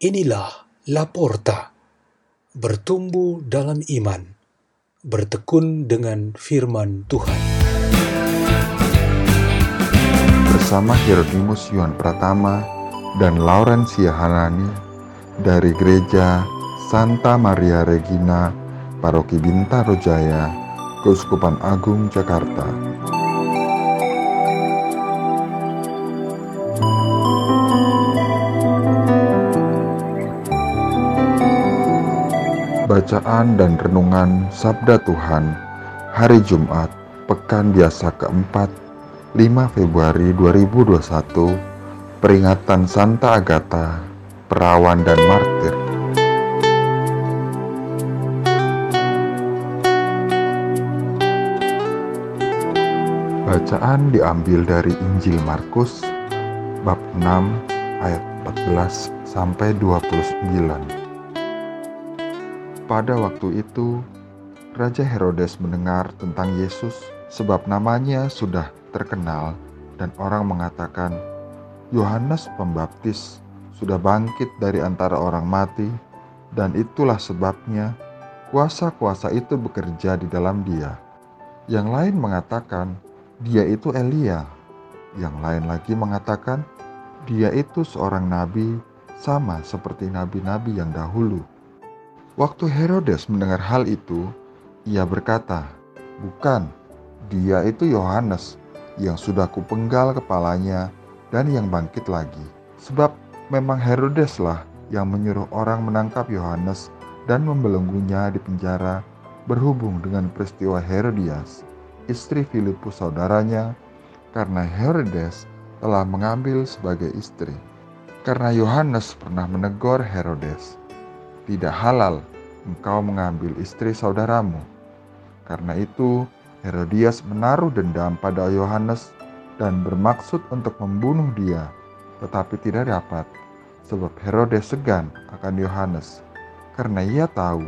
Inilah Laporta, bertumbuh dalam iman, bertekun dengan firman Tuhan. Bersama Hieronymus Yuhan Pratama dan Laurencia Hanani dari Gereja Santa Maria Regina, Paroki Bintaro Jaya, Keuskupan Agung Jakarta. Bacaan dan Renungan Sabda Tuhan Hari Jumat, Pekan Biasa keempat, 5 Februari 2021 Peringatan Santa Agatha, Perawan dan Martir Bacaan diambil dari Injil Markus bab 6 ayat 14 sampai 29. Pada waktu itu, Raja Herodes mendengar tentang Yesus sebab namanya sudah terkenal dan orang mengatakan, Yohanes Pembaptis sudah bangkit dari antara orang mati dan itulah sebabnya kuasa-kuasa itu bekerja di dalam dia. Yang lain mengatakan, dia itu Elia. Yang lain lagi mengatakan, dia itu seorang nabi sama seperti nabi-nabi yang dahulu. Waktu Herodes mendengar hal itu, ia berkata, "Bukan, dia itu Yohanes yang sudah kupenggal kepalanya dan yang bangkit lagi." Sebab memang Herodeslah yang menyuruh orang menangkap Yohanes dan membelenggunya di penjara berhubung dengan peristiwa Herodias, istri Filipus saudaranya, karena Herodes telah mengambil sebagai istri. Karena Yohanes pernah menegur Herodes, tidak halal engkau mengambil istri saudaramu. Karena itu, Herodias menaruh dendam pada Yohanes dan bermaksud untuk membunuh dia, tetapi tidak dapat, sebab Herodes segan akan Yohanes, karena ia tahu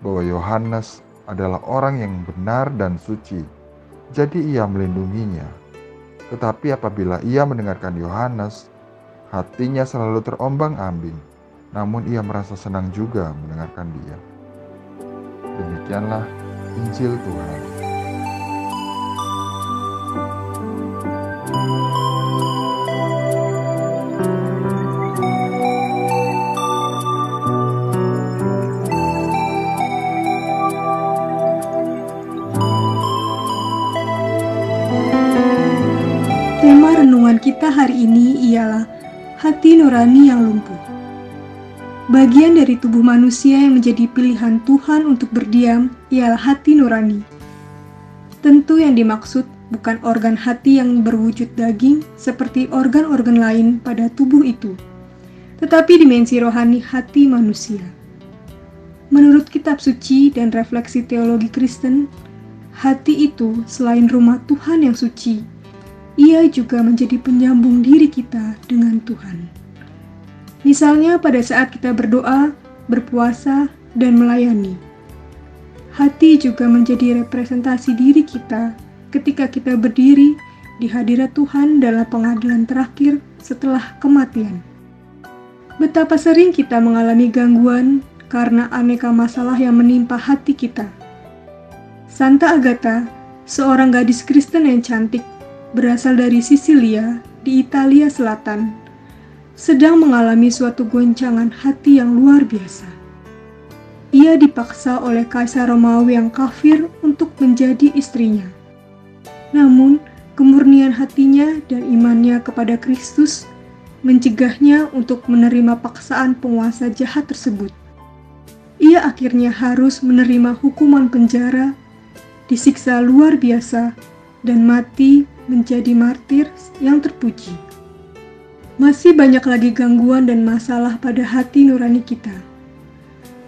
bahwa Yohanes adalah orang yang benar dan suci, jadi ia melindunginya. Tetapi apabila ia mendengarkan Yohanes, hatinya selalu terombang-ambing namun ia merasa senang juga mendengarkan dia. Demikianlah Injil Tuhan. Tema renungan kita hari ini ialah hati nurani yang lumpuh. Bagian dari tubuh manusia yang menjadi pilihan Tuhan untuk berdiam ialah hati nurani. Tentu yang dimaksud bukan organ hati yang berwujud daging seperti organ-organ lain pada tubuh itu, tetapi dimensi rohani hati manusia. Menurut kitab suci dan refleksi teologi Kristen, hati itu selain rumah Tuhan yang suci, ia juga menjadi penyambung diri kita dengan Tuhan. Misalnya pada saat kita berdoa, berpuasa, dan melayani. Hati juga menjadi representasi diri kita ketika kita berdiri di hadirat Tuhan dalam pengadilan terakhir setelah kematian. Betapa sering kita mengalami gangguan karena aneka masalah yang menimpa hati kita. Santa Agatha, seorang gadis Kristen yang cantik, berasal dari Sisilia di Italia Selatan sedang mengalami suatu goncangan hati yang luar biasa. Ia dipaksa oleh kaisar Romawi yang kafir untuk menjadi istrinya. Namun, kemurnian hatinya dan imannya kepada Kristus mencegahnya untuk menerima paksaan penguasa jahat tersebut. Ia akhirnya harus menerima hukuman penjara, disiksa luar biasa, dan mati menjadi martir yang terpuji. Masih banyak lagi gangguan dan masalah pada hati nurani kita.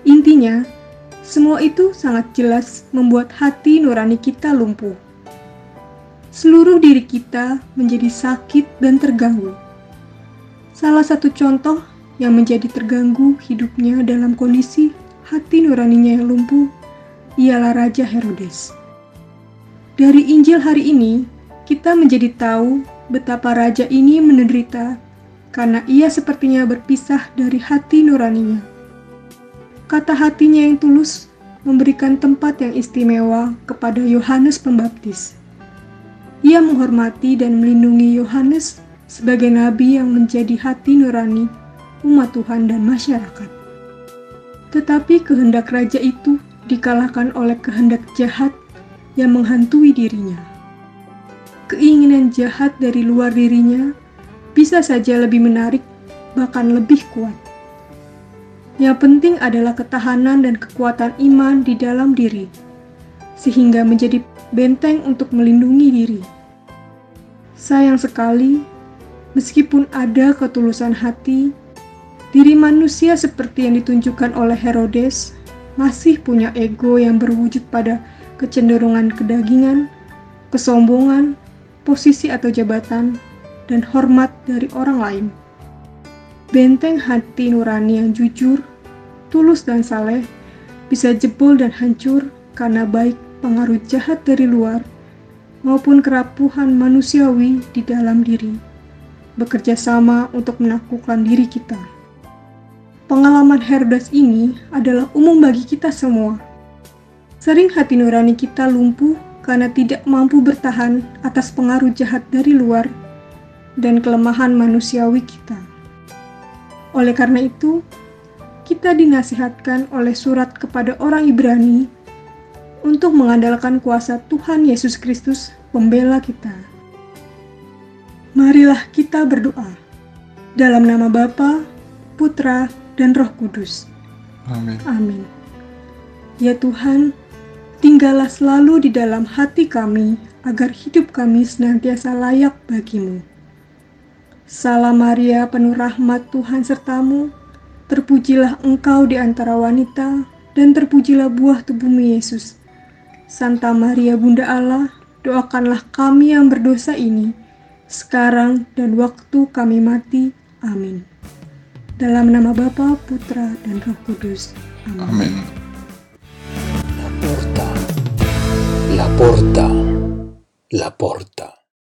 Intinya, semua itu sangat jelas membuat hati nurani kita lumpuh. Seluruh diri kita menjadi sakit dan terganggu. Salah satu contoh yang menjadi terganggu hidupnya dalam kondisi hati nuraninya yang lumpuh ialah Raja Herodes. Dari Injil hari ini, kita menjadi tahu betapa raja ini menderita karena ia sepertinya berpisah dari hati nuraninya. Kata hatinya yang tulus memberikan tempat yang istimewa kepada Yohanes Pembaptis. Ia menghormati dan melindungi Yohanes sebagai nabi yang menjadi hati nurani umat Tuhan dan masyarakat. Tetapi kehendak raja itu dikalahkan oleh kehendak jahat yang menghantui dirinya. Keinginan jahat dari luar dirinya bisa saja lebih menarik, bahkan lebih kuat. Yang penting adalah ketahanan dan kekuatan iman di dalam diri, sehingga menjadi benteng untuk melindungi diri. Sayang sekali, meskipun ada ketulusan hati, diri manusia seperti yang ditunjukkan oleh Herodes masih punya ego yang berwujud pada kecenderungan kedagingan, kesombongan, posisi atau jabatan, dan hormat dari orang lain. Benteng hati nurani yang jujur, tulus dan saleh bisa jebol dan hancur karena baik pengaruh jahat dari luar maupun kerapuhan manusiawi di dalam diri, bekerja sama untuk menaklukkan diri kita. Pengalaman Herodes ini adalah umum bagi kita semua. Sering hati nurani kita lumpuh karena tidak mampu bertahan atas pengaruh jahat dari luar dan kelemahan manusiawi kita. Oleh karena itu, kita dinasihatkan oleh surat kepada orang Ibrani untuk mengandalkan kuasa Tuhan Yesus Kristus, pembela kita. Marilah kita berdoa. Dalam nama Bapa, Putra, dan Roh Kudus. Amin. Amin. Ya Tuhan, tinggallah selalu di dalam hati kami agar hidup kami senantiasa layak bagimu. Salam Maria, penuh rahmat Tuhan sertamu, terpujilah engkau di antara wanita, dan terpujilah buah tubuhmu Yesus. Santa Maria Bunda Allah, doakanlah kami yang berdosa ini, sekarang dan waktu kami mati. Amin. Dalam nama Bapa, Putra, dan Roh Kudus. Amin. La porta, la porta, la porta.